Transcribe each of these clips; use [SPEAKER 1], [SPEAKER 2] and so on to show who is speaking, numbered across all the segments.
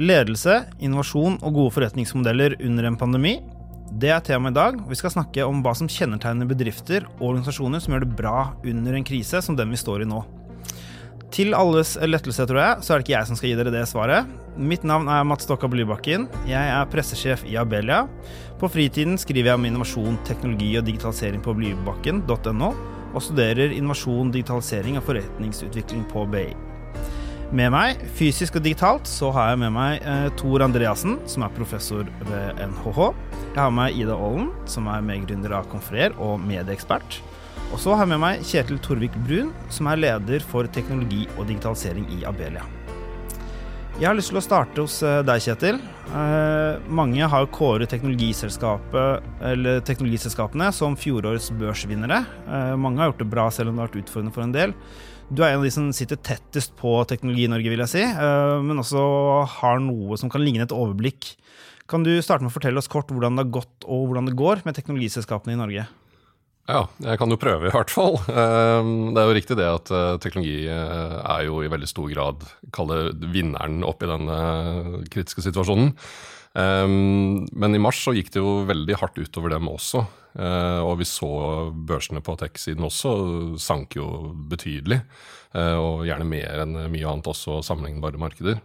[SPEAKER 1] Ledelse, innovasjon og gode forretningsmodeller under en pandemi. Det er temaet i dag. Vi skal snakke om hva som kjennetegner bedrifter og organisasjoner som gjør det bra under en krise som den vi står i nå. Til alles lettelse, tror jeg, så er det ikke jeg som skal gi dere det svaret. Mitt navn er Mats Stokka Blybakken. Jeg er pressesjef i Abelia. På fritiden skriver jeg om innovasjon, teknologi og digitalisering på blybakken.no, og studerer innovasjon, digitalisering og forretningsutvikling på BI. Med meg, fysisk og digitalt, så har jeg med meg eh, Tor Andreassen, som er professor ved NHH. Jeg har med meg Ida Aalen, som er medgründer av Konferer og medieekspert. Og så har jeg med meg Kjetil Torvik Brun, som er leder for teknologi og digitalisering i Abelia. Jeg har lyst til å starte hos eh, deg, Kjetil. Eh, mange har kåret teknologiselskapene som fjorårets børsvinnere. Eh, mange har gjort det bra, selv om det har vært utfordrende for en del. Du er en av de som sitter tettest på teknologi i Norge, vil jeg si, men også har noe som kan ligne et overblikk. Kan du starte med å fortelle oss kort hvordan det har gått og hvordan det går med teknologiselskapene i Norge?
[SPEAKER 2] Ja, jeg kan jo prøve i hvert fall. Ehm, det er jo riktig det at eh, teknologi eh, er jo i veldig stor grad kalle vinneren opp i denne kritiske situasjonen. Men i mars så gikk det jo veldig hardt utover dem også. Eh, og vi så børsene på tech-siden også sank jo betydelig. Og gjerne mer enn mye annet også sammenlignbare markeder.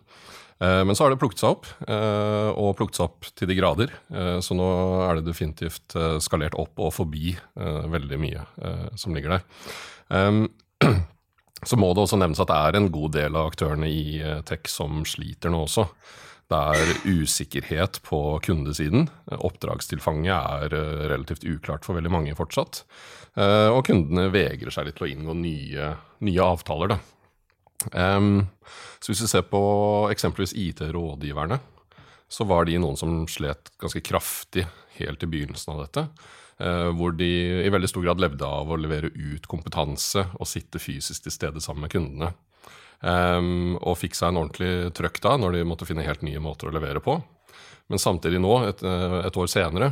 [SPEAKER 2] Eh, men så har det plukket seg opp, eh, og plukket seg opp til de grader. Eh, så nå er det definitivt skalert opp og forbi veldig mye som ligger der. Så må det også nevnes at det er en god del av aktørene i tech som sliter nå også. Det er usikkerhet på kundesiden. Oppdragstilfanget er relativt uklart for veldig mange fortsatt. Og kundene vegrer seg litt til å inngå nye, nye avtaler. Da. Um, så hvis vi ser på eksempelvis IT-rådgiverne, så var de noen som slet ganske kraftig helt i begynnelsen av dette. Uh, hvor de i veldig stor grad levde av å levere ut kompetanse og sitte fysisk til stede sammen med kundene. Um, og fikk seg en ordentlig trøkk da, når de måtte finne helt nye måter å levere på. Men samtidig nå, et, eh, et år senere,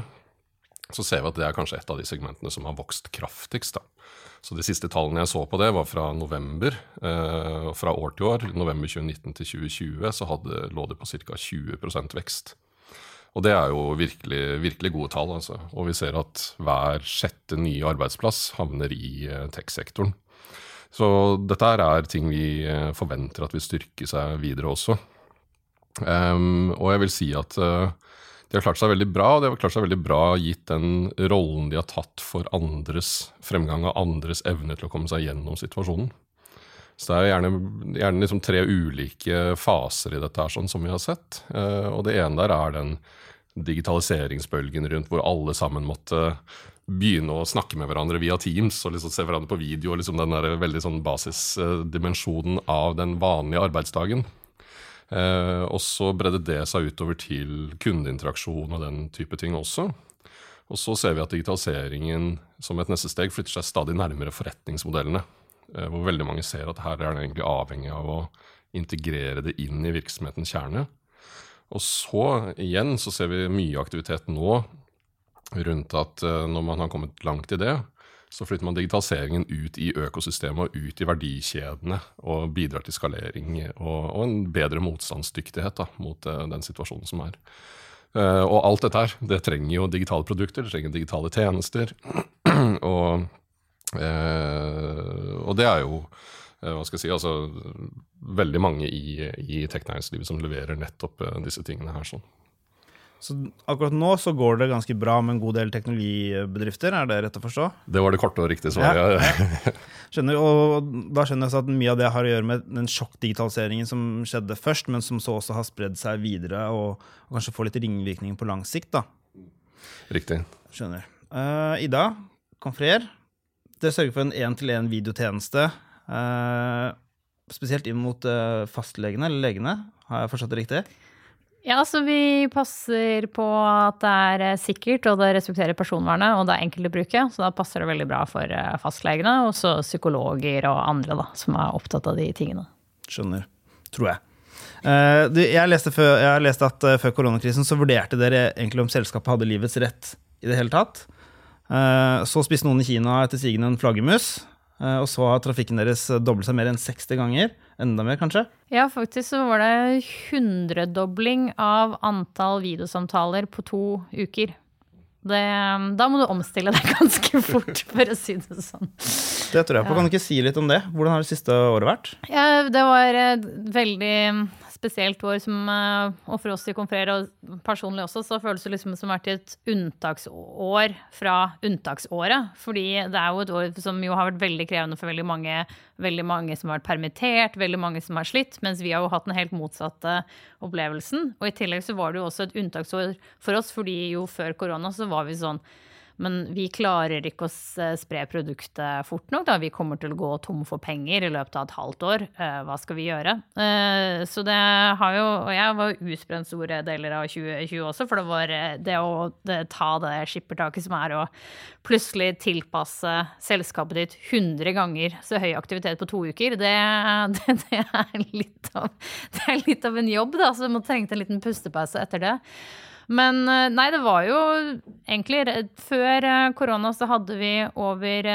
[SPEAKER 2] så ser vi at det er kanskje et av de segmentene som har vokst kraftigst. da. Så De siste tallene jeg så på det, var fra november. Eh, fra år til år, november 2019 til 2020, så hadde, lå det på ca. 20% vekst. Og det er jo virkelig, virkelig gode tall. Altså. Og vi ser at hver sjette nye arbeidsplass havner i eh, tech-sektoren. Så dette er ting vi eh, forventer at vil styrke seg videre også. Um, og jeg vil si at uh, de har klart seg veldig bra, og de har klart seg veldig bra gitt den rollen de har tatt for andres fremgang og andres evne til å komme seg gjennom situasjonen. Så det er gjerne, gjerne liksom tre ulike faser i dette her, sånn som vi har sett. Eh, og det ene der er den digitaliseringsbølgen rundt hvor alle sammen måtte begynne å snakke med hverandre via Teams og liksom se hverandre på video. og liksom Den der veldig sånn basisdimensjonen av den vanlige arbeidsdagen. Eh, og så bredde det seg utover til kundeinteraksjon og den type ting også. Og så ser vi at digitaliseringen som et neste steg flytter seg stadig nærmere forretningsmodellene. Eh, hvor veldig mange ser at her er det egentlig avhengig av å integrere det inn i virksomhetens kjerne. Og så igjen så ser vi mye aktivitet nå rundt at eh, når man har kommet langt i det, så flytter man digitaliseringen ut i økosystemet og ut i verdikjedene og bidrar til skalering og, og en bedre motstandsdyktighet da, mot uh, den situasjonen som er. Uh, og alt dette her, det trenger jo digitale produkter, det trenger digitale tjenester. og, uh, og, det er jo hva skal jeg si, altså veldig mange i, i tech-næringslivet som leverer nettopp disse tingene her. sånn.
[SPEAKER 1] Så akkurat nå så går det ganske bra med en god del teknologibedrifter, er det rett å forstå?
[SPEAKER 2] Det var det korte og riktige svaret.
[SPEAKER 1] Ja. skjønner, og da skjønner jeg at mye av det har å gjøre med den sjokkdigitaliseringen som skjedde først, men som så også har spredd seg videre og, og kanskje får litt ringvirkninger på lang sikt. da.
[SPEAKER 2] Riktig.
[SPEAKER 1] Skjønner. Uh, Ida, Confrer, det sørger for en én-til-én videotjeneste. Uh, spesielt inn mot uh, fastlegene, eller legene. Har jeg forstått det riktig?
[SPEAKER 3] Ja, så vi passer på at det er eh, sikkert, og det respekterer personvernet, og det er enkelt å bruke. Så da passer det veldig bra for eh, fastlegene, og så psykologer og andre da, som er opptatt av de tingene.
[SPEAKER 1] Skjønner. Tror jeg. Uh, jeg, leste før, jeg har lest at uh, før koronakrisen så vurderte dere egentlig om selskapet hadde livets rett i det hele tatt. Uh, så spiste noen i Kina etter sigende en flaggermus. Og så har trafikken deres doblet seg mer enn 60 ganger. Enda mer, kanskje?
[SPEAKER 3] Ja, faktisk så var det hundredobling av antall videosamtaler på to uker. Det, da må du omstille deg ganske fort, for å si det sånn.
[SPEAKER 1] Det tror jeg på. Kan du ikke si litt om det? Hvordan har det siste året vært?
[SPEAKER 3] Ja, det var veldig spesielt år som, eh, og for oss i Confrere, og personlig også, så føles det liksom som vært et unntaksår fra unntaksåret. Fordi det er jo et år som jo har vært veldig krevende for veldig mange. Veldig mange som har vært permittert, veldig mange som har slitt. Mens vi har jo hatt den helt motsatte opplevelsen. Og i tillegg så var det jo også et unntaksår for oss, fordi jo før korona så var vi sånn men vi klarer ikke å spre produktet fort nok. Da. Vi kommer til å gå tom for penger i løpet av et halvt år. Eh, hva skal vi gjøre? Eh, så det har jo Og jeg var utbrent store deler av 2020 også, for det var eh, det å ta det skippertaket som er å plutselig tilpasse selskapet ditt 100 ganger så høy aktivitet på to uker, det, det, det, er, litt av, det er litt av en jobb, da. Så man trengte en liten pustepause etter det. Men eh, nei, det var jo egentlig Før eh, korona så hadde vi over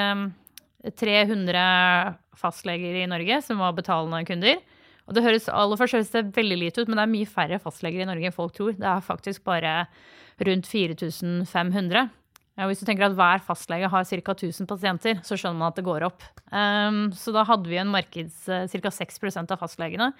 [SPEAKER 3] 300 eh, fastleger i Norge som var betalende kunder. Og det høres aller først høres det veldig lite ut, men det er mye færre fastleger i Norge enn folk tror. Det er faktisk bare rundt 4500. Og hvis du tenker at hver fastlege har ca. 1000 pasienter, så skjønner man at det går opp. Um, så da hadde vi en markeds ca. 6% av fastlegene.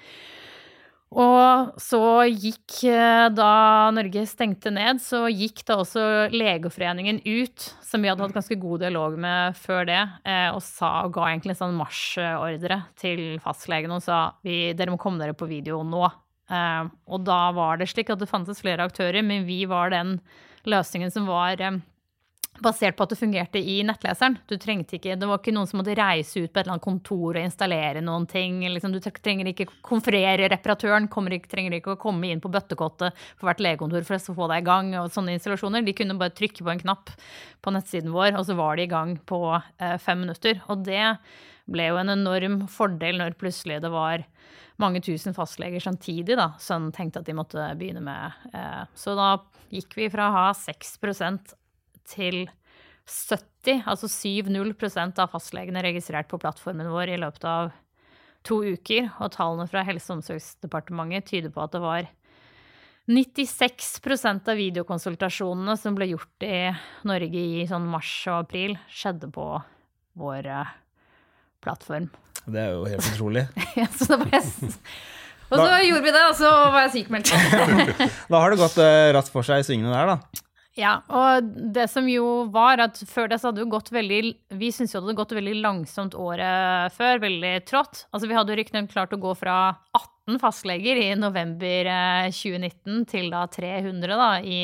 [SPEAKER 3] Og så gikk, eh, da Norge stengte ned, så gikk da også Legeforeningen ut, som vi hadde hatt ganske god dialog med før det, eh, og sa, og ga egentlig en sånn marsjordre til fastlegene og sa vi, dere må komme dere på video nå. Eh, og da var det slik at det fantes flere aktører, men vi var den løsningen som var basert på at det fungerte i nettleseren. Du trengte ikke, Det var ikke noen som måtte reise ut på et eller annet kontor og installere noen ting. Liksom, du trenger ikke konferere reparatøren, ikke, trenger ikke å komme inn på bøttekottet på hvert legekontor for å få deg i gang. og sånne installasjoner. De kunne bare trykke på en knapp på nettsiden vår, og så var de i gang på eh, fem minutter. Og det ble jo en enorm fordel når plutselig det var mange tusen fastleger samtidig da, som tenkte at de måtte begynne med. Eh, så da gikk vi fra å ha 6 til 70, altså 7-0 av fastlegene registrert på plattformen vår i løpet av to uker. Og tallene fra Helse- og omsorgsdepartementet tyder på at det var 96% av videokonsultasjonene som ble gjort i Norge i sånn mars og april, skjedde på vår eh, plattform.
[SPEAKER 1] Det er jo helt utrolig.
[SPEAKER 3] ja, så det var og så da, gjorde vi det, og så var jeg sykemeldt.
[SPEAKER 1] da har det gått uh, raskt for seg i svingene der, da.
[SPEAKER 3] Ja, og det som jo var at før det så hadde jo gått veldig Vi syntes jo det hadde gått veldig langsomt året før, veldig trått. Altså vi hadde jo riktignok klart å gå fra 18 fastleger i november 2019 eh, til da 300 da i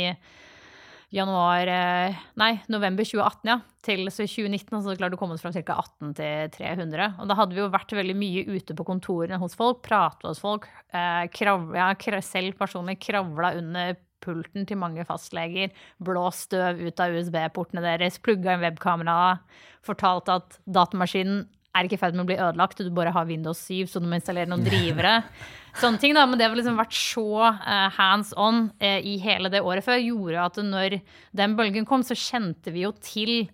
[SPEAKER 3] januar eh, Nei, november 2018, ja. Til så 2019 så hadde det klart å komme oss fra ca. 18 til 300. Og da hadde vi jo vært veldig mye ute på kontorene hos folk, prata hos folk. Eh, kravla, selv personlig kravla under pulten til mange fastleger, blåst støv ut av USB-portene deres, plugga inn webkamera, fortalt at datamaskinen er ikke i ferd med å bli ødelagt, du bare har Windows 7, så du må installere noen drivere. Sånne ting da, Men det har liksom vært så uh, hands on uh, i hele det året før, gjorde at når den bølgen kom, så kjente vi jo til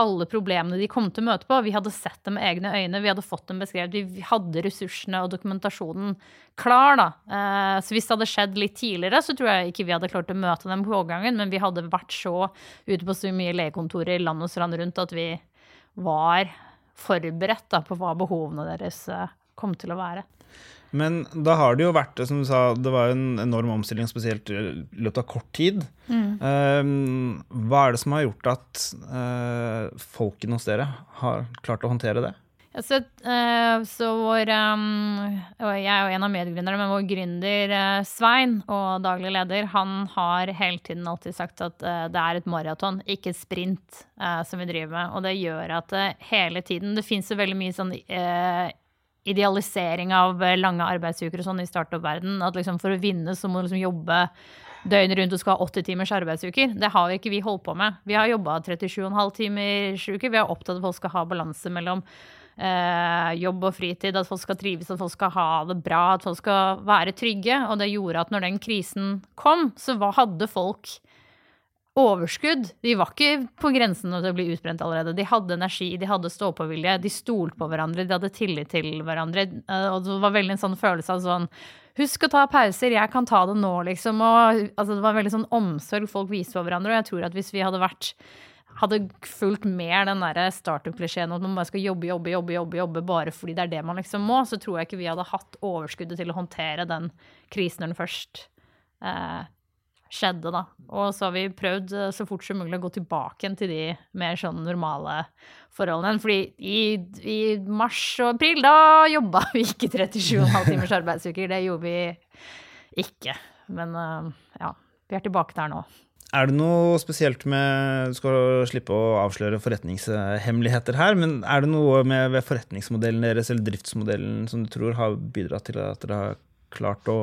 [SPEAKER 3] alle problemene de kom til å møte på. Vi hadde sett dem med egne øyne, vi hadde fått dem beskrevet. Vi hadde ressursene og dokumentasjonen klar. da. Eh, så hvis det hadde skjedd litt tidligere, så tror jeg ikke vi hadde klart å møte dem på overgangen, men vi hadde vært så ute på så mye legekontorer land og strand rundt at vi var forberedt da, på hva behovene deres eh, kom til å være.
[SPEAKER 1] Men da har det jo vært som du sa, det var en enorm omstilling, spesielt i løpet av kort tid. Mm. Um, hva er det som har gjort at uh, folkene hos dere har klart å håndtere det?
[SPEAKER 3] Så, uh, så vår um, Jeg er jo en av medgründerne, men vår gründer uh, Svein og daglig leder, han har hele tiden alltid sagt at det er et maraton, ikke et sprint, som vi driver med. Og det gjør at hele tiden Det fins jo veldig mye sånn idealisering av eh, lange arbeidsuker og sånn i startup-verdenen. At liksom for å vinne så må du liksom jobbe døgnet rundt og skal ha 80 timers arbeidsuker. Det har ikke vi holdt på med. Vi har jobba 37,5 timers uke. Vi er opptatt av at folk skal ha balanse mellom eh, jobb og fritid, at folk skal trives, at folk skal ha det bra, at folk skal være trygge. Og det gjorde at når den krisen kom, så hadde folk overskudd. De var ikke på grensen til å bli utbrent allerede. De hadde energi, de hadde stå-på-vilje, de stolte på hverandre, de hadde tillit til hverandre. Eh, og det var veldig en sånn følelse av sånn Husk å ta pauser, jeg kan ta det nå, liksom. Og, altså, det var veldig sånn omsorg folk viste på hverandre. Og jeg tror at hvis vi hadde vært hadde fulgt mer den der startup-klisjeen at man bare skal jobbe, jobbe, jobbe, jobbe, jobbe bare fordi det er det man liksom må, så tror jeg ikke vi hadde hatt overskuddet til å håndtere den krisen når den først eh, skjedde, da. Og så har vi prøvd eh, så fort som mulig å gå tilbake til de mer sånn normale forholdene. Fordi i, i mars og april, da jobba vi ikke 37,5 timers arbeidsuker. Det gjorde vi ikke. Men eh, ja, vi er tilbake der nå.
[SPEAKER 1] Er det noe spesielt med Du skal slippe å avsløre forretningshemmeligheter her, men er det noe med ved forretningsmodellen deres eller driftsmodellen som du tror har bidratt til at dere har klart å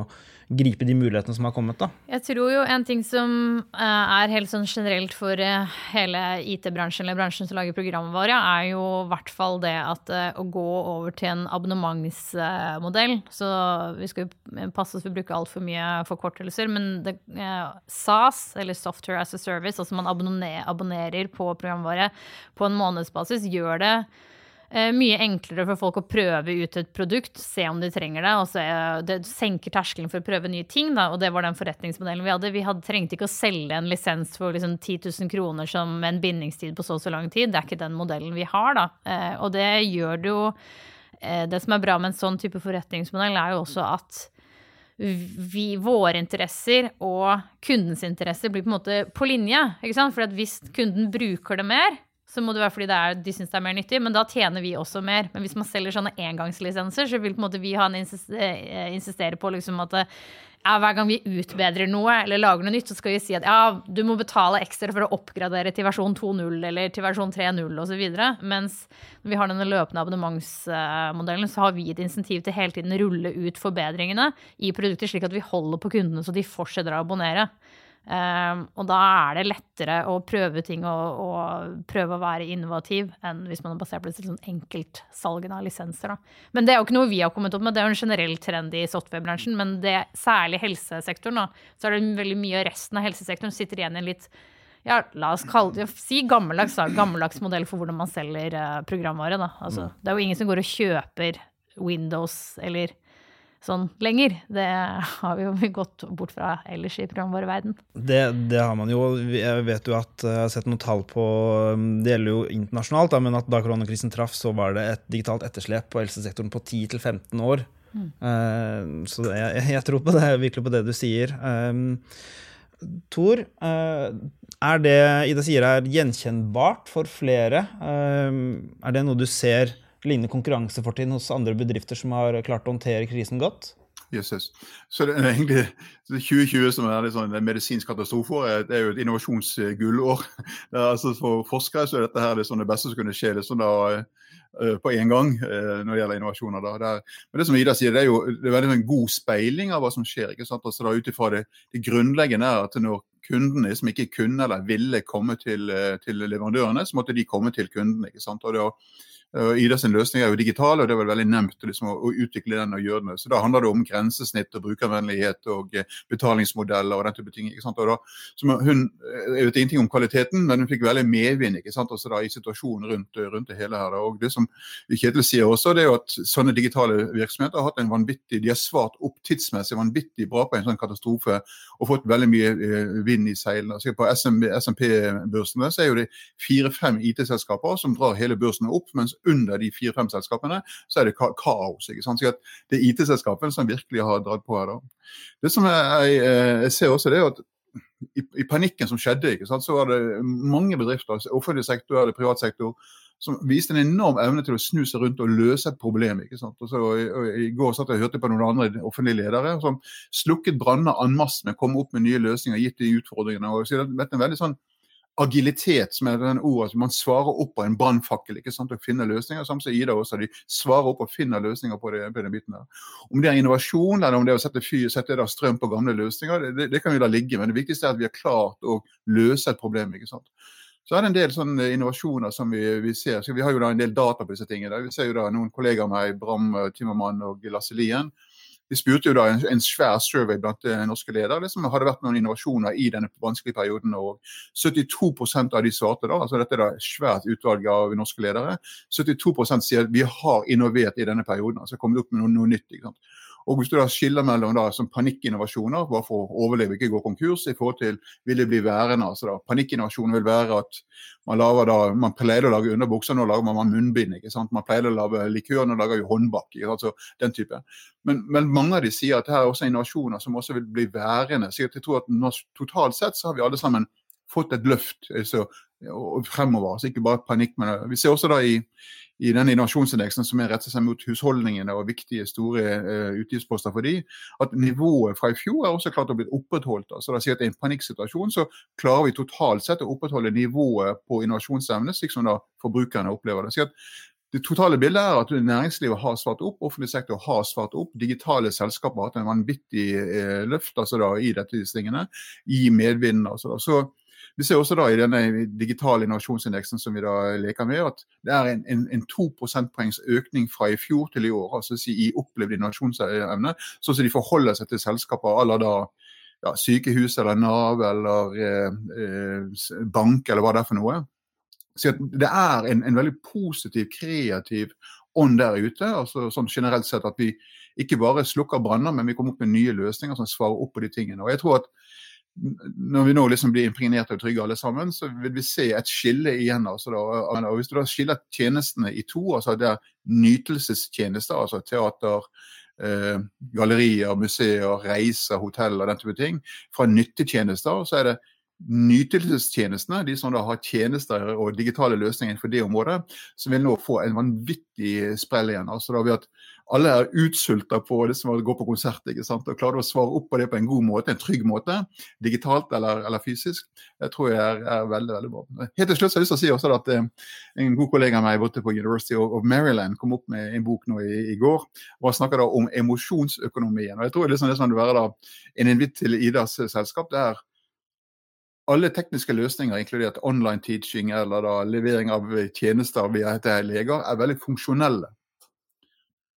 [SPEAKER 1] gripe de mulighetene som har kommet? da?
[SPEAKER 3] Jeg tror jo en ting som uh, er helt sånn generelt for uh, hele IT-bransjen, eller bransjen som lager programvare, er jo i hvert fall det at uh, å gå over til en abonnementsmodell Så vi skal passe oss for å bruke altfor mye forkortelser, men det, SAS, eller Software as a Service, altså man abonnerer, på programvare på en månedsbasis, gjør det Eh, mye enklere for folk å prøve ut et produkt, se om de trenger det. og så, Det senker terskelen for å prøve nye ting, da, og det var den forretningsmodellen vi hadde. Vi hadde, trengte ikke å selge en lisens for liksom 10 000 kroner som en bindingstid på så og så lang tid. Det er ikke den modellen vi har, da. Eh, og det gjør det jo eh, Det som er bra med en sånn type forretningsmodell, er jo også at vi, våre interesser og kundens interesser blir på en måte på linje. ikke sant? For hvis kunden bruker det mer, så må det være fordi det er, de syns det er mer nyttig, men da tjener vi også mer. Men hvis man selger sånne engangslisenser, så vil på en måte vi ha en eh, insistere på liksom at ja, hver gang vi utbedrer noe eller lager noe nytt, så skal vi si at ja, du må betale ekstra for å oppgradere til versjon 2.0 eller til versjon 3.0 osv. Mens når vi har denne løpende abonnementsmodellen, så har vi et insentiv til hele tiden rulle ut forbedringene i produkter, slik at vi holder på kundene så de fortsetter å abonnere. Um, og da er det lettere å prøve ting og, og, prøve å være innovativ enn hvis man er basert på et sånn enkeltsalgene av lisenser. Da. Men det er jo ikke noe vi har kommet opp med, det er jo en generell trend i softwarebransjen. Men det, særlig helsesektoren, da, så er det veldig mye av resten av helsesektoren sitter igjen i en litt ja, la oss kalle det, si gammeldags, gammeldags modell for hvordan man selger uh, programvare. Da. Altså. Det er jo ingen som går og kjøper Windows eller sånn lenger. Det har vi jo gått bort fra ellers i programvareverden.
[SPEAKER 1] Det, det har man jo. Jeg vet jo at jeg har sett noen tall på um, Det gjelder jo internasjonalt, men at da koronakrisen traff, så var det et digitalt etterslep på helsesektoren på 10-15 år. Mm. Uh, så jeg, jeg, tror på det, virkelig på det du sier. Um, Tor, uh, er det Ida sier er gjenkjennbart for flere? Er det noe du ser lignende konkurransefortrinn hos andre bedrifter som har klart å håndtere krisen godt?
[SPEAKER 4] Yes. Så det er egentlig 2020 som er sånn en medisinsk katastrofe. Det er jo et innovasjonsgullår. Altså for forskere så er dette her sånn det beste som kunne skje sånn da, eh, på en gang eh, når det gjelder innovasjoner. Da. Det er, men det som Ida sier, det er jo det er en sånn god speiling av hva som skjer. ikke sant? Altså Ut ifra det, det grunnleggende er at når kundene som ikke kunne eller ville komme til, eh, til leverandørene, så måtte de komme til kundene. ikke sant? Og det, Ida sin løsning er jo digital, og det er vel veldig nevnt liksom, å, utvikle den og gjøre det. Så Da handler det om grensesnitt og brukervennlighet og eh, betalingsmodeller og den type ting. ikke sant? Og da, hun eh, jeg vet ingenting om kvaliteten, men hun fikk veldig medvind ikke sant? Altså da, i situasjonen rundt, rundt, det hele. her. Og Det som Kjetil sier også, det er jo at sånne digitale virksomheter har hatt en vanvittig, de har svart opp tidsmessig vanvittig bra på en sånn katastrofe og fått veldig mye eh, vind i seilene. Altså, på SMP-børsene så er jo det fire-fem IT-selskaper som drar hele børsen opp. mens under de fire-fem selskapene, så er det kaos. ikke sant? Så Det er IT-selskapene som virkelig har dratt på her. da. Det som jeg, jeg ser også, det er at i, i, panikken som skjedde, så var det mange bedrifter, offentlig sektor eller privat sektor, som viste en enorm evne til å snu seg rundt og løse et problem. ikke sant? Og så, og, og, I går satt jeg og hørte på noen andre offentlige ledere som slukket branner en masse, men kom opp med nye løsninger, gitt de utfordringene. og så det er en veldig sånn agilitet, som er den ordet man svarer opp på en brannfakkel og finner løsninger. Samtidig Ida også, de svarer opp og finner løsninger på, det, på den biten der. Om det er innovasjon eller om det er å sette, fyr, sette strøm på gamle løsninger, det, det, kan vi la ligge. Men det viktigste er at vi har klart å løse et problem. ikke sant? Så er det en del sånne innovasjoner som vi, vi ser. Så vi har jo da en del data på disse tingene. Vi ser jo da noen kollegaer av meg, Bram Timmermann og Lasse Lien de spurte jo da en, en svær survey blant norske ledere liksom, hadde vært noen innovasjoner i denne vanskelige perioden. og 72% av de svarte da, altså dette er da svært utvalg av norske ledere, 72 sier at vi har innovert i denne perioden. altså kommet opp med noe, noe nytt. ikke sant? Og Hvis du da skiller mellom da, som panikkinnovasjoner, bare for å overleve, ikke gå konkurs, i forhold til vil det bli værende. altså da, Panikkinnovasjon vil være at man lager da, man pleier å lage underbukser, nå lager man munnbind. ikke sant? Man pleier å lage likør, nå lager vi håndbak. altså den type. Men, men, mange av de sier at det her er også innovasjoner som også vil bli værende. så jeg tror at Totalt sett så har vi alle sammen fått et løft så, fremover. så Ikke bare panikk, men vi ser også da i i den innovasjonsindeksen som er rettet seg mot husholdningene og viktige store uh, utgiftsposter for de, at nivået fra i fjor er også klart å bli opprettholdt. Altså, det sier at I en panikksituasjon så klarer vi totalt sett å opprettholde nivået på innovasjonsevne, slik som da forbrukerne opplever det. Så at det totale bildet er at næringslivet har svart opp, offentlig sektor har svart opp. Digitale selskaper har hatt en vanvittig eh, løft altså da, i dette tingene, i medvinden. Altså da. Så vi ser også da i denne digitale innovasjonsindeksen som vi da leker med, at det er en, 2 prosentpoengs økning fra i fjor til i år, altså si, i opplevd innovasjonsevne. Sånn som de forholder seg til selskaper à da ja, sykehus eller Nav eller eh, eh, bank eller hva det er for noe. Så det er en, en veldig positiv, kreativ ånd der ute. altså sånn generelt sett At vi ikke bare slukker branner, men vi kommer opp med nye løsninger som svarer opp på de tingene. Og jeg tror at når vi nå liksom blir impregnert og trygge alle sammen, så vil vi se et skille igjen. Altså da, og Hvis du da skiller tjenestene i to, altså det er nytelsestjenester, altså teater, eh, gallerier, museer, reiser, hotell og den type ting, fra nyttetjenester, så er det nytelsestjenestene, de som da har tjenester og digitale løsninger for det området, som vil nå få en vanvittig sprell igjen. altså da ved at alle er utsulta på det som å gå på konsert. ikke sant? Og Klarer du å svare opp på det på en god måte, en trygg måte, digitalt eller, eller fysisk, det tror jeg er, er, veldig veldig bra. Helt til slutt så har jeg lyst til å si også at eh, En god kollega av meg borte på University of Maryland kom opp med en bok nå i, i går og Han snakker da om emosjonsøkonomien. og jeg tror det er det er sånn være da, En invitt til Idas selskap det er alle tekniske løsninger, inkludert online teaching eller da, levering av tjenester via leger, er veldig funksjonelle.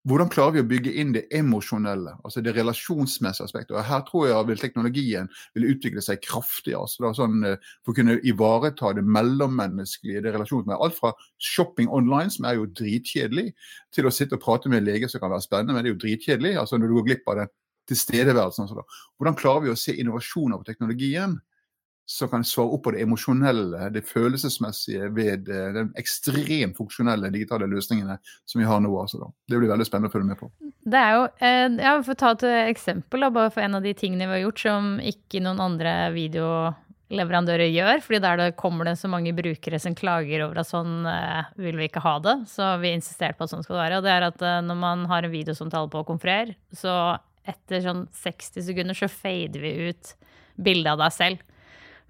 [SPEAKER 4] Hvordan klarer vi å bygge inn det emosjonelle, altså det relasjonsmessige aspektet? Og Her tror jeg vil teknologien vil utvikle seg kraftig. altså sånn, eh, For å kunne ivareta det mellommenneskelige, det relasjonsmessige. Alt fra shopping online, som er jo dritkjedelig, til å sitte og prate med en lege som kan være spennende, men det er jo dritkjedelig. altså Når du går glipp av den tilstedeværelsen. Altså Hvordan klarer vi å se innovasjoner på teknologien? Som kan svare opp på det emosjonelle, det følelsesmessige ved de den ekstremt funksjonelle digitale løsningene som vi har nå. Altså, det blir veldig spennende å følge med på.
[SPEAKER 3] Det er jo, eh, ja, For å ta et eksempel da, bare for en av de tingene vi har gjort som ikke noen andre videoleverandører gjør. fordi der det kommer det så mange brukere som klager over at sånn eh, vil vi ikke ha det. Så vi insisterte på at sånn skal det være. Og det er at når man har en videosamtale på Konfrer, så etter sånn 60 sekunder så fader vi ut bildet av deg selv.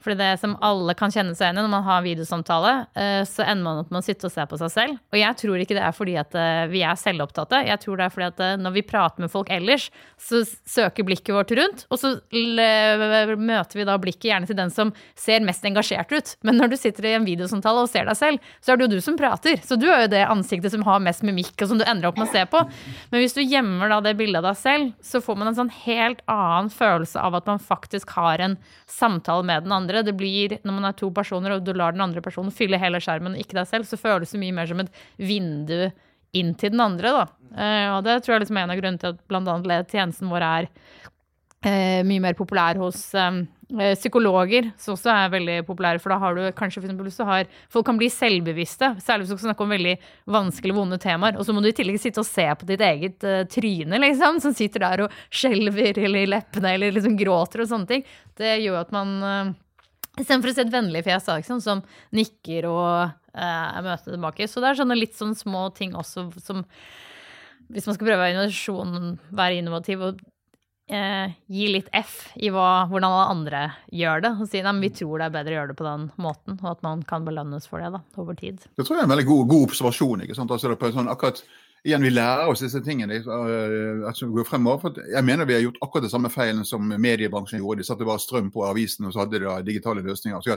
[SPEAKER 3] For det som alle kan kjenne seg igjen i når man har videosamtale, eh, så ender man opp med å sitte og se på seg selv. Og jeg tror ikke det er fordi at eh, vi er selvopptatte. Jeg tror det er fordi at eh, når vi prater med folk ellers, så søker blikket vårt rundt, og så møter vi da blikket gjerne til den som ser mest engasjert ut. Men når du sitter i en videosamtale og ser deg selv, så er det jo du som prater. Så du er jo det ansiktet som har mest mimikk, og som du ender opp med å se på. Men hvis du gjemmer da det bildet av deg selv, så får man en sånn helt annen følelse av at man faktisk har en samtale med den andre andre. Det blir, Når man er to personer og du lar den andre personen fylle hele skjermen ikke deg selv, så føles det mye mer som et vindu inn til den andre. da. Eh, og det tror jeg liksom er en av grunnene til at bl.a. tjenesten vår er eh, mye mer populær hos eh, psykologer, som også er veldig populære. For da har du kanskje for eksempel, du har, folk kan bli selvbevisste, særlig hvis du skal snakke om veldig vanskelige, vonde temaer. Og så må du i tillegg sitte og se på ditt eget uh, tryne, liksom, som sitter der og skjelver eller leppene eller liksom gråter og sånne ting. Det gjør at man uh, Istedenfor å se et vennlig fjes liksom, som nikker og eh, møter tilbake. Så det er sånne litt sånne små ting også som Hvis man skal prøve være, være innovativ og eh, gi litt F i hva, hvordan alle andre gjør det, og si at vi tror det er bedre å gjøre det på den måten, og at man kan belønnes for det da, over tid.
[SPEAKER 4] Det tror jeg er en veldig god, god observasjon. ikke sant? Altså, det er på en sånn akkurat igjen, vi lærer oss disse tingene som går fremover. For jeg mener vi har gjort akkurat det samme feilen som mediebransjen gjorde. De satte bare strøm på avisen, og så hadde de digitale løsninger.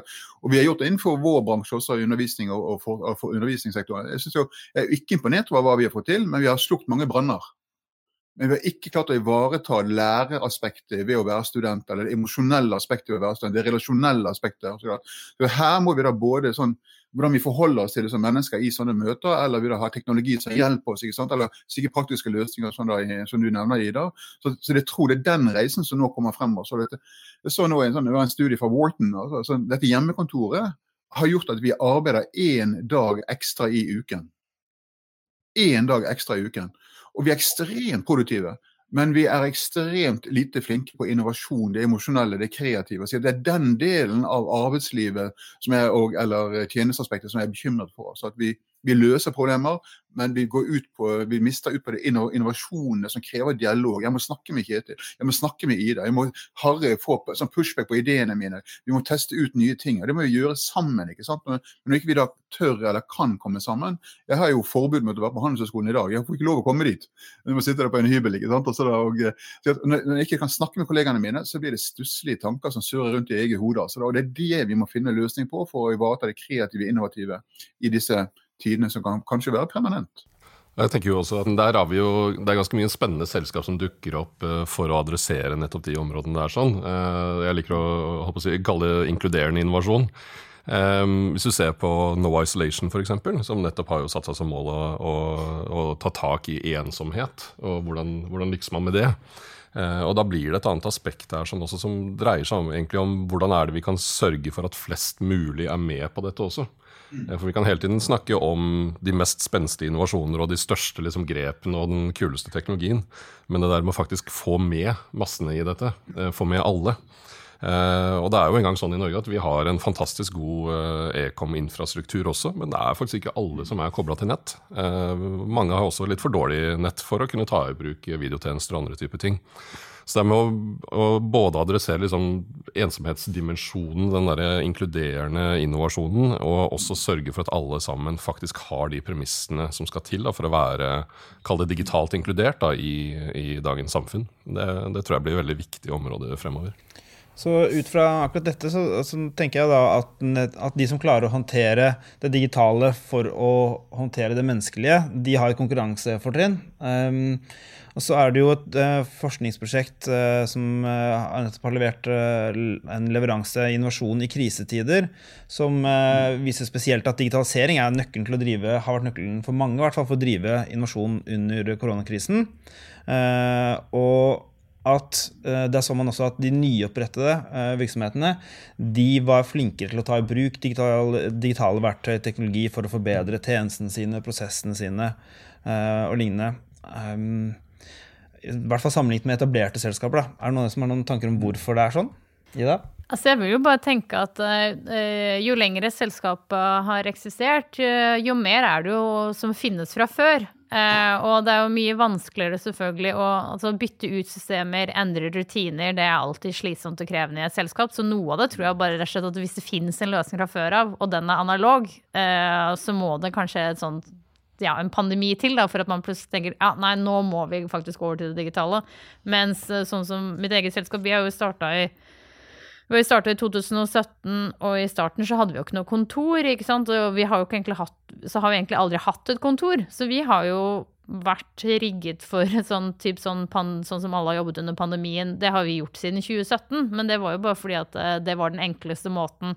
[SPEAKER 4] Og vi har gjort det innenfor vår bransje også, undervisning og, og, for, og for undervisningssektoren. Jeg, jo, jeg er ikke imponert over hva vi har fått til, men vi har slukt mange branner. Men vi har ikke klart å ivareta læreraspektet ved å være student, eller det emosjonelle aspektet ved å være student, det relasjonelle aspektet. Så her må vi da både sånn hvordan vi forholder oss til det som mennesker i sånne møter, eller vi da har teknologi som hjelper oss, ikke sant? eller sikkert praktiske løsninger sånn da, som du nevner, Ida. Så, så jeg tror det er den reisen som nå kommer frem. Også. dette, jeg så nå en, sånn, en studie fra Wharton. Altså, så dette hjemmekontoret har gjort at vi arbeider én dag ekstra i uken. Én dag ekstra i uken. Og vi er ekstremt produktive. Men vi er ekstremt lite flinke på innovasjon, det emosjonelle, det kreative. Så det er den delen av arbeidslivet er, og, eller tjenesteaspektet som jeg er bekymret for. Så at vi, vi løser problemer, men vi, går ut på, vi mister ut på det innovasjonene som krever dialog. Jeg må snakke med Kjetil, jeg må snakke med Ida, jeg må Harry få sånn pushback på ideene mine. Vi må teste ut nye ting. og Det må vi gjøre sammen. ikke sant? Men når ikke vi da tør eller kan komme sammen Jeg har jo forbud mot å være på Handelshøyskolen i dag. Jeg får ikke lov å komme dit. Jeg må sitte der på en hybel. ikke sant? Da, og, når jeg ikke kan snakke med kollegaene mine, så blir det stusslige tanker som surrer rundt i eget hode. og det er det vi må finne løsning på for å ivareta det kreative, innovative i disse tidene som kan kanskje være permanent.
[SPEAKER 2] Jeg tenker jo også at der har vi jo, Det er ganske mye spennende selskap som dukker opp uh, for å adressere nettopp de områdene der. sånn. Uh, jeg liker å, å si, kalle det inkluderende innovasjon. Um, hvis du ser på No Isolation, f.eks., som nettopp har jo satt seg som mål å, å, å ta tak i ensomhet. Og hvordan, hvordan lykkes man med det? Og da blir det et annet aspekt der sånn også, som dreier seg om, om hvordan er det vi kan sørge for at flest mulig er med på dette også. Eh, for vi kan hele tiden snakke om de mest spenstige innovasjoner og de største liksom, grepene og den kuleste teknologien. Men det der med å faktisk få med massene i dette, eh, få med alle. Uh, og det er jo engang sånn i Norge at vi har en fantastisk god ekom-infrastruktur også, men det er faktisk ikke alle som er kobla til nett. Mange har også litt for dårlig nett for å kunne ta i bruk videotjenester og andre typer ting. Så det er med å, å både adressere liksom ensomhetsdimensjonen, den der inkluderende innovasjonen, og også sørge for at alle sammen faktisk har de premissene som skal til da, for å være kall det digitalt inkludert da, i, i, dagens samfunn. Det, det tror jeg blir veldig viktig område fremover.
[SPEAKER 1] Så ut fra akkurat dette så, så tenker jeg da at, at, de som klarer å håndtere det digitale for å håndtere det menneskelige, de har et konkurransefortrinn. Um, og så er det jo et uh, forskningsprosjekt uh, som uh, nettopp har levert en leveranse innovasjon i krisetider, som viser spesielt at digitalisering er nøkkelen til å drive, har vært nøkkelen for mange i hvert fall, for å drive innovasjon under koronakrisen. og at det er sånn man også at de nyopprettede virksomhetene de var flinkere til å ta i bruk digital, digitale verktøy og teknologi for å forbedre tjenestene sine, prosessene sine og lignende. Um, i hvert fall sammenlignet med etablerte selskaper. Da. Er det noen som har noen tanker om hvorfor det er sånn? Ida?
[SPEAKER 3] Altså jeg vil jo bare tenke at uh, jo lengre selskapet har eksistert, uh, jo mer er det jo som finnes fra før. Uh, og det er jo mye vanskeligere selvfølgelig å altså, bytte ut systemer, endre rutiner. Det er alltid slitsomt og krevende i et selskap. Så noe av det tror jeg bare rett og slett at hvis det finnes en løsning fra før av, og den er analog, så må det kanskje et sånt ja, en pandemi til, da, for at man plutselig tenker ja, nei, nå må vi faktisk over til det digitale. Mens eh, sånn som mitt eget selskap, vi har jo starta i vi starta i 2017, og i starten så hadde vi jo ikke noe kontor. ikke sant? Og vi har jo ikke egentlig hatt, så har vi egentlig aldri hatt et kontor. Så vi har jo vært rigget for sånn typ sånn, sånn som alle har jobbet under pandemien. Det har vi gjort siden 2017, men det var jo bare fordi at eh, det var den enkleste måten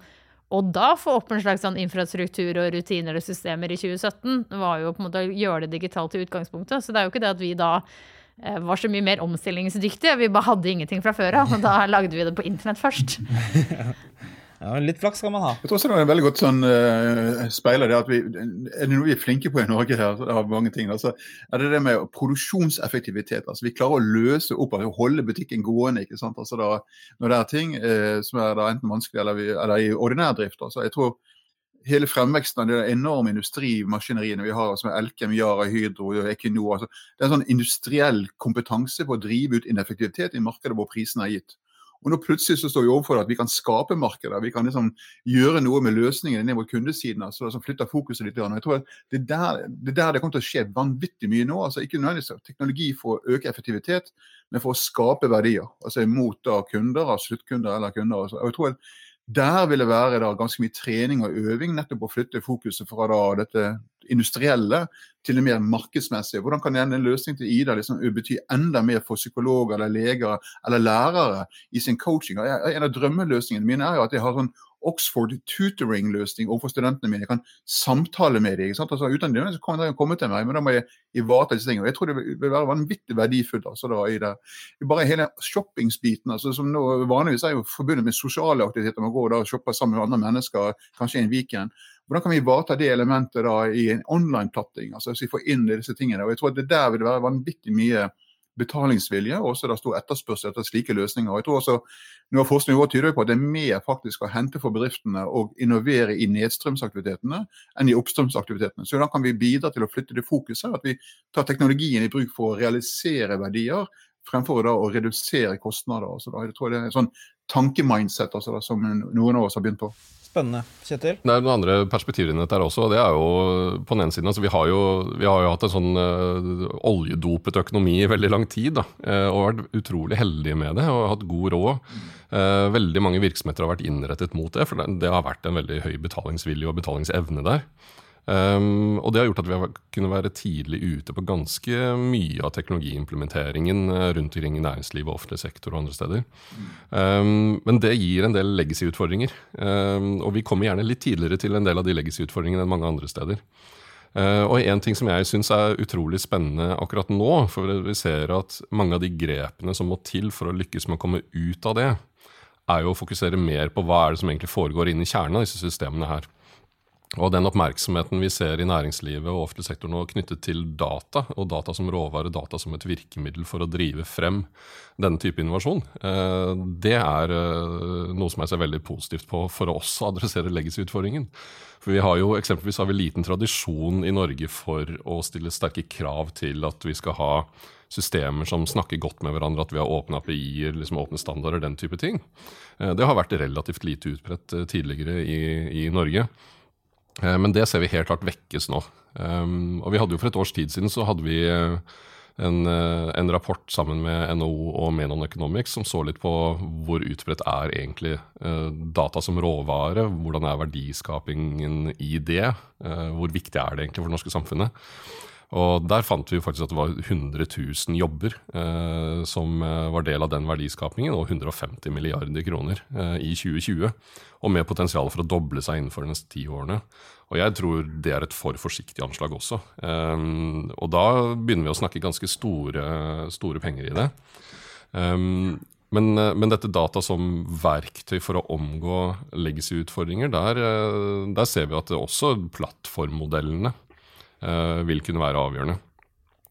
[SPEAKER 3] å da få opp en slags sånn infrastruktur og rutiner og systemer i 2017 var jo på en måte å gjøre det digitalt i utgangspunktet. Så det er jo ikke det at vi da eh, var så mye mer omstillingsdyktige. Vi bare hadde ingenting fra før av, og da lagde vi det på internett først.
[SPEAKER 1] Ja, Litt flaks skal man ha.
[SPEAKER 4] Jeg tror også det er veldig godt sånn uh, speiler det at vi, Er det noe vi er flinke på i Norge her, av mange ting, altså, er det det med produksjonseffektivitet. altså Vi klarer å løse opp, og holde butikken gående. ikke sant, altså da, Når det er ting uh, som er da enten vanskelig eller, eller i ordinær drift. altså jeg tror hele fremveksten av de enorme industrimaskineriene vi har, som er Elkem, Yara, Hydro, Equinor altså, Det er en sånn industriell kompetanse på å drive ut ineffektivitet i markedet hvor prisene er gitt. Og nå plutselig så står vi overfor at vi kan skape markeder. Vi kan liksom gjøre noe med løsningene ned mot kundesiden. altså som flytter fokuset litt. Og Jeg tror det er, der, det er der det kommer til å skje vanvittig mye nå. altså Ikke nødvendigvis teknologi for å øke effektivitet, men for å skape verdier. altså Mot da kunder, sluttkunder eller kunder. Altså. Og jeg tror Der vil det være da ganske mye trening og øving nettopp å flytte fokuset fra da dette industrielle til det mer markedsmessige. Hvordan kan en løsning til Ida liksom bety enda mer for psykologer eller leger eller lærere i sin coaching? En av drømmeløsningene mine er jo at jeg har sånn Oxford tutoring-løsning overfor studentene mine. Jeg kan samtale med dem. Altså, uten det så kan de komme til meg, men da må jeg ivareta disse tingene. Jeg tror det vil være vanvittig verdifullt altså, da, i det. Bare hele shoppingsbiten, altså, som nå vanligvis er jo forbundet med sosiale aktiviteter. Man går da og shopper sammen med andre mennesker, kanskje en weekend. Hvordan kan vi ivareta det elementet da i en online-platting? altså så vi får inn disse tingene. og jeg tror at det Der vil være vanvittig mye betalingsvilje, og også det stor etterspørsel etter slike løsninger. Og jeg tror også noe av Forskning tyder på at det er mer faktisk å hente for bedriftene å innovere i nedstrømsaktivitetene enn i oppstrømsaktivitetene. Så da kan vi bidra til å flytte det fokuset, at vi tar teknologien i bruk for å realisere verdier fremfor å redusere kostnader. Så da, jeg tror det er en sånn tankemindset altså, som noen av oss har begynt på.
[SPEAKER 1] Spennende. Kjetil?
[SPEAKER 2] Det er noen andre perspektiver inni dette også. Det er jo på den ene siden, altså vi, har jo, vi har jo hatt en sånn uh, oljedopet økonomi i veldig lang tid. Da, uh, og vært utrolig heldige med det og hatt god råd. Uh, veldig mange virksomheter har vært innrettet mot det, for det, det har vært en veldig høy betalingsvilje og betalingsevne der. Um, og det har gjort at vi har kunnet være tidlig ute på ganske mye av teknologiimplementeringen eh, rundt omkring i næringslivet, og offentlig sektor og andre steder. Um, men det gir en del legacy-utfordringer. Um, og vi kommer gjerne litt tidligere til en del av de legacy-utfordringene enn mange andre steder. Uh, og en ting som jeg syns er utrolig spennende akkurat nå, for vi ser at mange av de grepene som må til for å lykkes med å komme ut av det, er jo å fokusere mer på hva er det som egentlig foregår inni kjernen av disse systemene her. Og den oppmerksomheten vi ser i næringslivet og offentlig sektor nå knyttet til data, og data som råvare, data som et virkemiddel for å drive frem denne type innovasjon, eh, det er eh, noe som jeg ser veldig positivt på for å adressere legacy-utfordringen. For vi har jo eksempelvis har vi liten tradisjon i Norge for å stille sterke krav til at vi skal ha systemer som snakker godt med hverandre, at vi har åpne API-er, liksom åpne standarder, den type ting. Eh, det har vært relativt lite utbredt tidligere i, i Norge. Eh, men det ser vi helt klart vekkes nå. Um, og vi hadde jo For et års tid siden så hadde vi eh, en, eh, en rapport sammen med NHO og Menon Economics som så litt på hvor utbredt er egentlig data som råvare. Hvordan er verdiskapingen i det? hvor viktig er det egentlig for det norske samfunnet? Og Der fant vi faktisk at det var 100 000 jobber eh, som var del av den verdiskapingen, og 150 milliarder kroner eh, i 2020 og med potensial for å doble seg innenfor de neste ti årene. Og jeg tror det er et for forsiktig anslag også. Um, og da begynner vi å snakke ganske store, store penger i det. Um, men, men, dette data som verktøy for å omgå legacy-utfordringer, der, der, ser vi at også plattformmodellene vil kunne være avgjørende.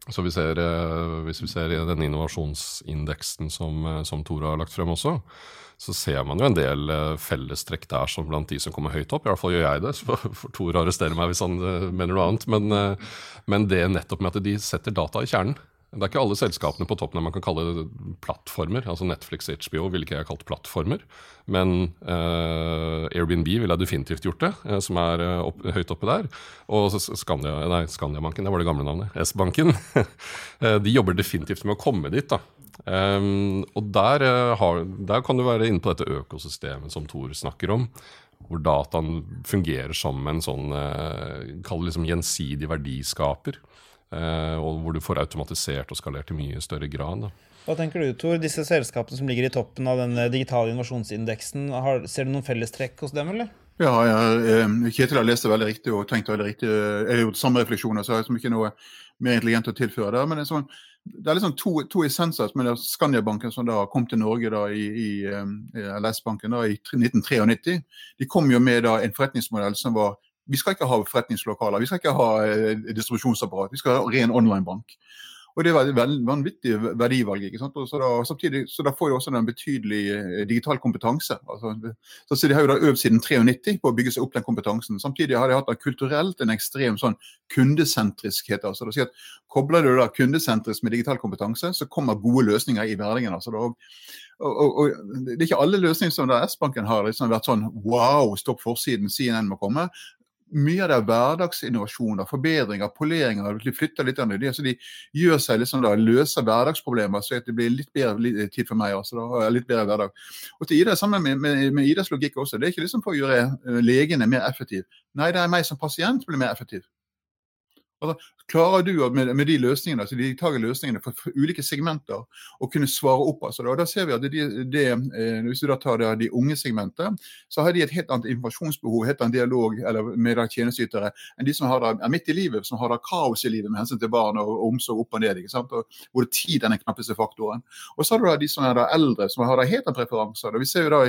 [SPEAKER 2] Så vi ser, uh, Hvis vi ser i denne innovasjonsindeksen som, som Tore har lagt frem også, så ser man jo en del eh, fellestrekk der som blant de som kommer høyt opp. I hvert fall gjør jeg det. Så får Tor arrestere meg hvis han eh, mener noe annet. Men, eh, men, det nettopp med at de setter data i kjernen. Det er ikke alle selskapene på toppen man kan kalle det plattformer. altså Netflix og HBO ville ikke jeg kalt plattformer. Men uh, Airbnb ville jeg definitivt gjort det, uh, som er uh, opp, høyt oppe der. Og Skandia, nei, Skandiabanken, det var det gamle navnet. S-banken. de jobber definitivt med å komme dit. da. Um, og der, har, der, kan du være inne på dette økosystemet som Thor snakker om. Hvor dataen fungerer som en sånn kall liksom gjensidig verdiskaper. Eh, og hvor du får automatisert og skalert i mye større grad. Da.
[SPEAKER 1] Hva tenker du, Tor? Disse selskapene som ligger i toppen av den digitale innovasjonsindeksen, har, ser du noen fellestrekk hos dem, eller?
[SPEAKER 4] Ja, ja eh, Kjetil har lest det veldig riktig og tenkt veldig riktig. Jeg har gjort samme refleksjoner, så jeg har liksom ikke noe mer intelligent å tilføre der. Men det er, sånn, det er liksom to, to essenser med Skandiabanken som da kom til Norge da i, i, i LS-banken da i 1993. De kom jo med da en forretningsmodell som var vi skal ikke ha forretningslokaler, vi skal ikke ha eh, distribusjonsapparat. Vi skal ha ren online-bank. Og Det er et vanvittig verdivalg. ikke sant? Så da, samtidig, så da får de også en betydelig eh, digital kompetanse. Altså, så De har jo da øvd siden 93 på å bygge seg opp den kompetansen. Samtidig har de hatt da kulturelt en ekstrem sånn kundesentriskhet. altså det si at Kobler du da kundesentrisk med digital kompetanse, så kommer gode løsninger i hverdagen. altså da, og, og, og, Det er ikke alle løsninger som S-banken har liksom vært sånn wow, stopp forsiden, CNN må komme mye av det er hverdagsinnovasjoner, forbedringer, poleringer. De flytter litt an det, så de gjør seg liksom da, løser hverdagsproblemer, så det blir litt bedre tid for meg. også da, litt bedre hverdag. Og til Ida, Sammen med, med, med Idas logikk også, det er ikke liksom for å gjøre eh, legene mer effektive. Nei, det er meg som pasient blir mer effektiv. Altså, klarer du med, med, de løsningene, altså de digitale løsningene for, for, ulike segmenter å kunne svare opp? Altså, da, da ser vi at det, det, eh, Hvis du da tar det, de unge segmentet, så har de et helt annet informasjonsbehov, helt annen dialog eller med tjenesteytere enn de som har det midt i livet, som har det kaos i livet med hensyn til barn og, og omsorg opp og ned. ikke sant? Og, hvor tid er den knappeste faktoren. Og så har du da de som er da eldre, som har da helt andre preferanser. Vi ser jo da,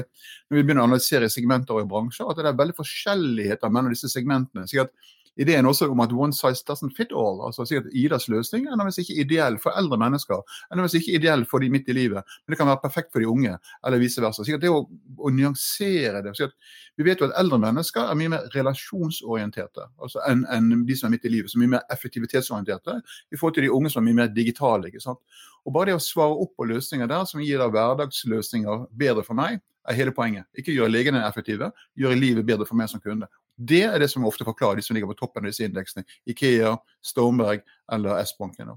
[SPEAKER 4] Når vi begynner å analysere segmenter og bransjer, at det er veldig forskjelligheter mellom disse segmentene. at ideen også om at one size doesn't fit all. altså si at Idas løsning er nødvendigvis ikke ideell for eldre mennesker. er nødvendigvis ikke ideell for de midt i livet, men det kan være perfekt for de unge, eller vice versa. Så det å, å nyansere det. vi vet jo at eldre mennesker er mye mer relasjonsorienterte altså enn en de som er midt i livet. som er mye mer effektivitetsorienterte i forhold til de unge som er mye mer digitale. ikke sant? Og Bare det å svare opp på løsninger der som gir da hverdagsløsninger bedre for meg, er hele poenget. Ikke gjøre legene effektive, gjøre livet bedre for meg som kunde. Det er det som ofte forklarer de som ligger på toppen av disse indeksene. Ikea, Stoneberg eller S-banken.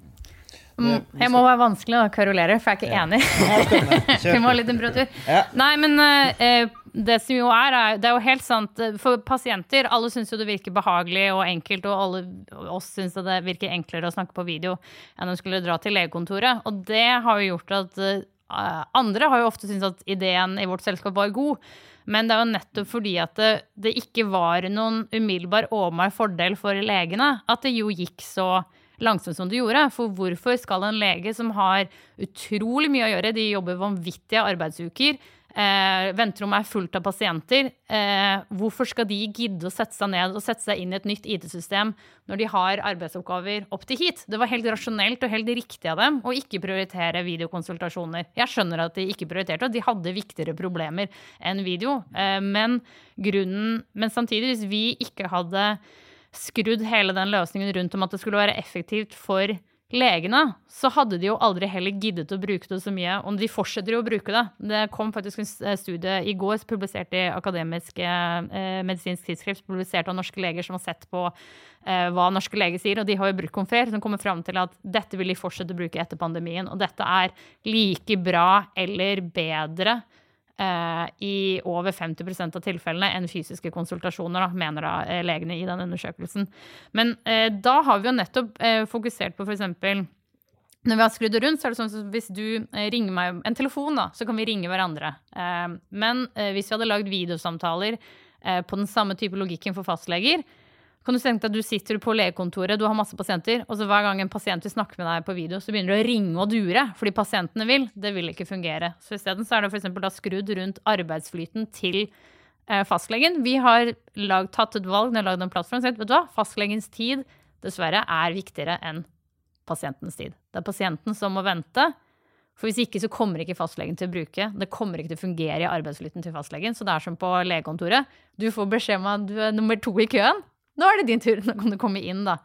[SPEAKER 3] Mm, jeg må være vanskelig å karolere, for jeg er ikke ja. enig. Vi må ha litt temperatur. Ja. Nei, men eh, det som jo er, er Det er jo helt sant eh, For pasienter, alle syns jo det virker behagelig og enkelt, og alle oss syns det virker enklere å snakke på video enn å skulle dra til legekontoret. Og det har jo gjort at uh, andre har jo ofte syntes at ideen i vårt selskap var god. Men det er jo nettopp fordi at det, det ikke var noen umiddelbar åpenbar fordel for legene at det jo gikk så langsomt som det gjorde. For hvorfor skal en lege som har utrolig mye å gjøre, de jobber vanvittige arbeidsuker, Eh, venterommet er fullt av pasienter. Eh, hvorfor skal de gidde å sette seg ned og sette seg inn i et nytt IT-system når de har arbeidsoppgaver opp til hit? Det var helt rasjonelt og helt riktig av dem å ikke prioritere videokonsultasjoner. Jeg skjønner at de ikke prioriterte, og de hadde viktigere problemer enn video. Eh, men, grunnen, men samtidig, hvis vi ikke hadde skrudd hele den løsningen rundt om at det skulle være effektivt for legene, så hadde de jo aldri heller giddet å bruke det så mye. Og de fortsetter jo å bruke det. Det kom faktisk en studie i går publisert i Akademisk eh, medisinsk tidsskrift, publisert av norske leger som har sett på eh, hva norske leger sier. Og de har jo brukt Confer, som kommer fram til at dette vil de fortsette å bruke etter pandemien. Og dette er like bra eller bedre Eh, i over 50% av tilfellene enn fysiske konsultasjoner, da, mener da eh, legene i den undersøkelsen. Men eh, da har vi jo nettopp eh, fokusert på f.eks. Når vi har skrudd det rundt, så er det sånn at hvis du eh, ringer meg en telefon, da, så kan vi ringe hverandre. Eh, men hvis vi hadde lagd videosamtaler på den samme type logikken for fastleger, kan du tenke deg at du sitter på legekontoret, du har masse pasienter, og så hver gang en pasient vil snakke med deg på video, så begynner du å ringe og dure fordi pasientene vil. Det vil ikke fungere. Så isteden så er det f.eks. da skrudd rundt arbeidsflyten til eh, fastlegen. Vi har lag, tatt et valg, når lagd en plattform, og sagt vet du hva, fastlegens tid dessverre er viktigere enn pasientens tid. Det er pasienten som må vente. For hvis ikke så kommer ikke fastlegen til å bruke. Det kommer ikke til å fungere i arbeidsflyten til fastlegen. Så det er som på legekontoret. Du får beskjed om at du er nummer to i køen. Nå er det din tur, nå kan du komme inn, da.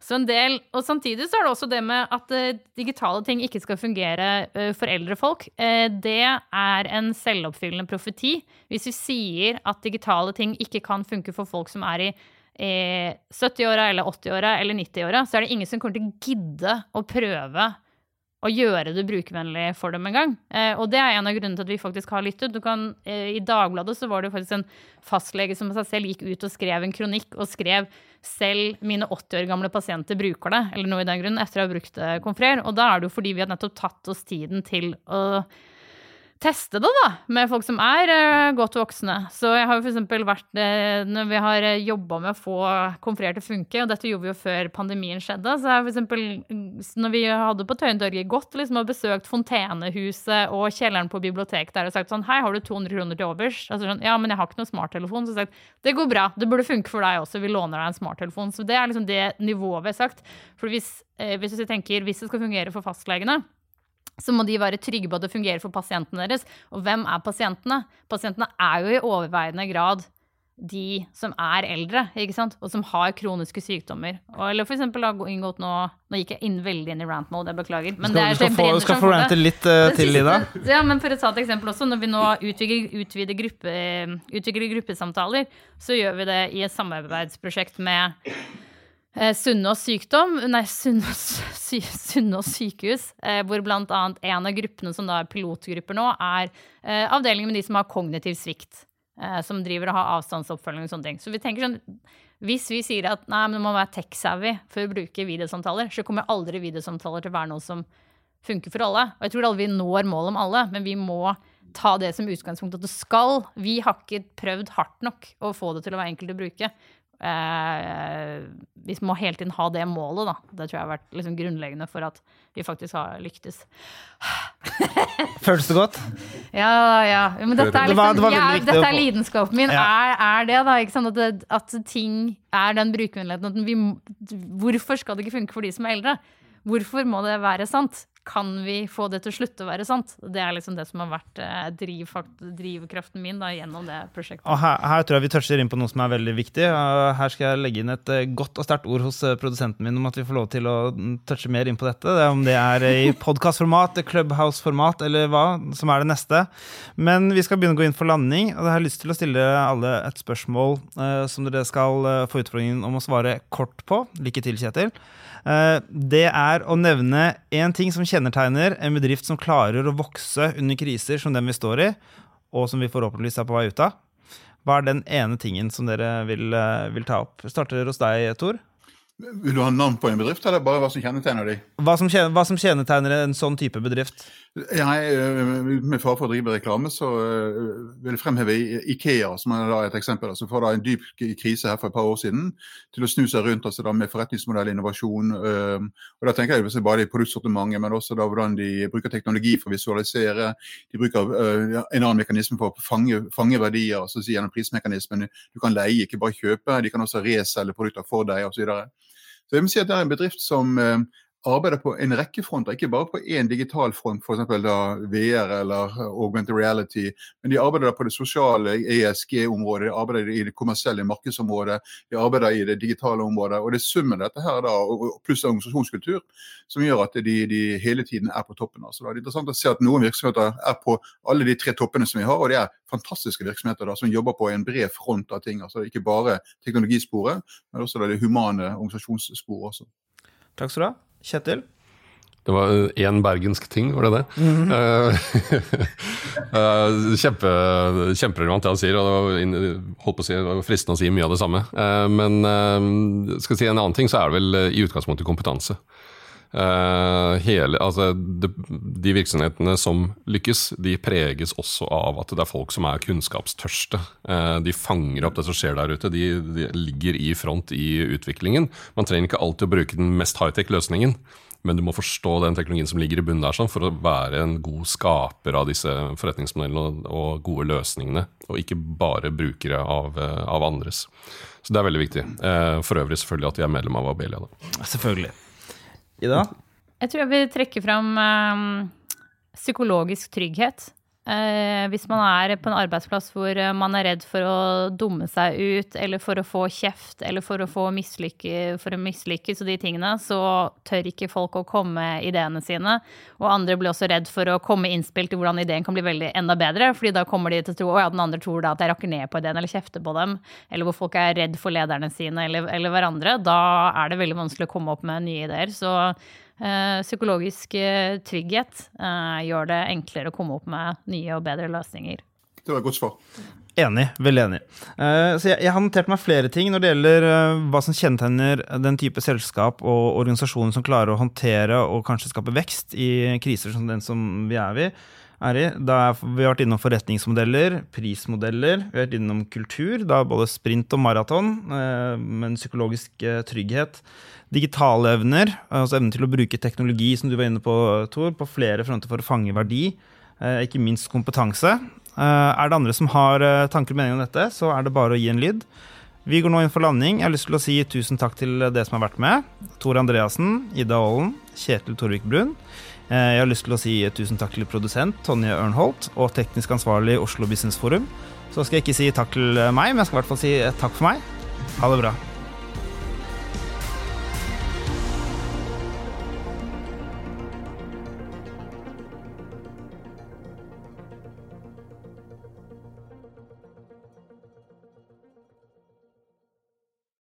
[SPEAKER 3] Så en del, og Samtidig så er det også det med at uh, digitale ting ikke skal fungere uh, for eldre folk. Uh, det er en selvoppfyllende profeti. Hvis vi sier at digitale ting ikke kan funke for folk som er i 70-åra eller 80-åra eller 90-åra, så er det ingen som kommer til å gidde å prøve å gjøre det brukervennlig for dem en gang. Eh, og det er en av grunnene til at vi faktisk har lyttet. Kan, eh, I Dagbladet så var det faktisk en fastlege som seg selv gikk ut og skrev en kronikk og skrev selv mine 80 år gamle pasienter bruker det, eller noe i den grunnen, etter å ha brukt Confrer. Og da er det jo fordi vi har nettopp tatt oss tiden til å teste det da, med folk som er uh, godt voksne. Så jeg har jo f.eks. vært uh, Når vi har eh, jobba med å få konferert til å funke, og dette gjorde vi jo før pandemien skjedde, så har f.eks. når vi hadde på Tøyentorget gått liksom, og besøkt Fontenehuset og kjelleren på biblioteket der og sagt sånn Hei, har du 200 kroner til overs? Altså sånn, ja, men jeg har ikke noen smarttelefon. Så jeg sagt det går bra, det burde funke for deg også, vi låner deg en smarttelefon. Så det er liksom det nivået vi har sagt. For hvis, hvis vi tenker hvis det skal fungere for fastlegene, så må de være trygge på at det fungerer for pasientene deres. Og hvem er pasientene? Pasientene er jo i overveiende grad de som er eldre, ikke sant? og som har kroniske sykdommer. Eller for eksempel, har inngått nå Nå gikk jeg inn veldig inn i rant mode, jeg beklager. Men
[SPEAKER 1] skal, du skal, få, få rante litt uh, til, Ida.
[SPEAKER 3] Ja, men for å ta et eksempel også. Når vi nå utvikler, utvider, gruppe, utvikler gruppesamtaler, så gjør vi det i et samarbeidsprosjekt med Sunnaas sykdom, nei, Sunnaas, sy, sykehus, eh, hvor bl.a. en av gruppene som da er pilotgrupper nå, er eh, avdelingen med de som har kognitiv svikt. eh, som driver og har avstandsoppfølging og sånne ting. Så vi tenker sånn Hvis vi sier at nei, men det må være tech-savvy for å bruke videosamtaler, så kommer aldri videosamtaler til å være noe som funker for alle. Og jeg tror aldri vi når målet om alle, men vi må ta det som utgangspunkt at det skal. Vi har ikke prøvd hardt nok å få det til å være enkelt å bruke. Eh, vi må hele tiden ha det målet, da. Det tror jeg har vært liksom grunnleggende for at vi faktisk har lyktes.
[SPEAKER 1] Føles det godt?
[SPEAKER 3] Ja, ja. Men dette er,
[SPEAKER 1] Det var-
[SPEAKER 3] liksom,
[SPEAKER 1] det var
[SPEAKER 3] ja, dette er lidenskapen min.
[SPEAKER 1] Ja.
[SPEAKER 3] Er, er det, da? Ikke sant? At, det, at ting er den brukervennligheten. Hvorfor skal det ikke funke for de som er eldre? Hvorfor må det være sant? Kan vi få det til å slutte å være sant? Det er liksom det som har vært eh, drivkraften min da, gjennom det prosjektet.
[SPEAKER 1] Og her, her tror jeg vi toucher inn på noe som er veldig viktig. Her skal jeg legge inn et eh, godt og sterkt ord hos eh, produsenten min om at vi får lov til å mm, touche mer inn på dette. Det Om det er i podkastformat, Clubhouse-format eller hva som er det neste. Men vi skal begynne å gå inn for landing, og jeg har lyst til å stille alle et spørsmål som dere skal få utfordringen om å svare kort på. Lykke til, Kjetil. Eh, det er å nevne én ting som kjennetegner en bedrift som klarer å vokse under kriser som den vi står i, og som vi forhåpentligvis er på vei ut av. Hva er den ene tingen som dere vil, eh, vil ta opp? Starter hos deg, Tor.
[SPEAKER 4] Vil du ha navn på en bedrift, eller bare hva som kjennetegner de?
[SPEAKER 1] Hva som, hva som kjennetegner en sånn type bedrift?
[SPEAKER 4] Jeg, øh, med fare for å drive reklame, så øh, vil jeg fremheve Ikea som er da et eksempel. som får da en dyp krise her for et par år siden til å snu seg rundt altså da med forretningsmodell, innovasjon. øh, og Da tenker jeg bare i produktsortimentet, men også da hvordan de bruker teknologi for å visualisere. De bruker en annen mekanisme for å fange, fange verdier altså gjennom prismekanismen. Du kan leie, ikke bare kjøpe. De kan også reselge produkter for deg osv. Så, videre. Så jeg må si at det er en bedrift som øh, arbeider på en rekke fronter, ikke bare på én digital front, f.eks. VR eller augmented reality, men de arbeider på det sosiale ESG-området, de arbeider i det kommersielle markedsområdet, de arbeider i det digitale området. og Det er summen av dette her da, pluss organisasjonskultur som gjør at de, de hele tiden er på toppen. Altså. Det er interessant å se at noen virksomheter er på alle de tre toppene som vi har, og det er fantastiske virksomheter da, som jobber på en bred front av ting. altså Ikke bare teknologisporet, men også da det humane organisasjonssporet også.
[SPEAKER 1] Takk skal du ha. Kjetil?
[SPEAKER 2] Det var én bergensk ting, var det det? Mm -hmm. Kjempe, kjemperelevant det han sier, og det var, si, det var fristende å si mye av det samme. Eh, Men eh, skal jeg si en annen ting, så er det vel i utgangspunktet kompetanse. Eh, hele, altså, de, de virksomhetene som lykkes, de preges også av at det er folk som er kunnskapstørste. Uh, de fanger opp det som skjer der ute. De, de ligger i front i utviklingen. Man trenger ikke alltid å bruke den mest high-tech løsningen. Men du må forstå den teknologien som ligger i bunnen der, sånn, for å være en god skaper av disse forretningsmodellene og, og gode løsningene, og ikke bare brukere av, eh, av andres. Så det er veldig viktig. Uh, For øvrig selvfølgelig at vi er medlem av Abelia. Da.
[SPEAKER 1] Selvfølgelig. Ida?
[SPEAKER 3] Jeg tror jeg vil trekke fram um, psykologisk trygghet. Eh, hvis man er på en arbeidsplass hvor eh, man er redd for å dumme seg ut, eller for å få kjeft, eller for å få mislykke, for å mislykkes og de tingene, så tør ikke folk å komme ideene sine. Og andre blir også redd for å komme med innspill til hvordan ideen kan bli veldig enda bedre, fordi da kommer de til å tro at den andre tror da at jeg rakker ned på ideen eller kjefter på dem, eller hvor folk er redd for lederne sine eller, eller hverandre. Da er det veldig vanskelig å komme opp med nye ideer. Så psykologisk eh, trygghet eh, gjør det enklere å komme opp med nye og bedre løsninger.
[SPEAKER 4] Det var et godt svar.
[SPEAKER 1] Enig. Veldig enig. Eh, så jeg, jeg har notert meg flere ting når det gjelder eh, hva som kjennetegner den type selskap og organisasjoner som klarer å håndtere og kanskje skape vekst i kriser som den som vi er i. Er i. Da vi har vært innom forretningsmodeller, prismodeller, vi har vært innom kultur, da både sprint og maraton, eh, men psykologisk eh, trygghet. Digitale evner, altså evnen til å bruke teknologi, som du var inne på, Tor, på flere fronter for å fange verdi. Eh, ikke minst kompetanse. Er det andre som har tanker og meninger om dette, så er det bare å gi en lyd. Vi går nå inn for landing. Jeg har lyst til å si tusen takk til dere som har vært med. Tor Andreassen, Ida Aalen, Kjetil Torvik Brun. Eh, Jeg har lyst til å si tusen takk til produsent Tonje Ørnholt og teknisk ansvarlig Oslo Business Forum. Så skal jeg ikke si takk til meg, men jeg skal i hvert fall si takk for meg. Ha det bra.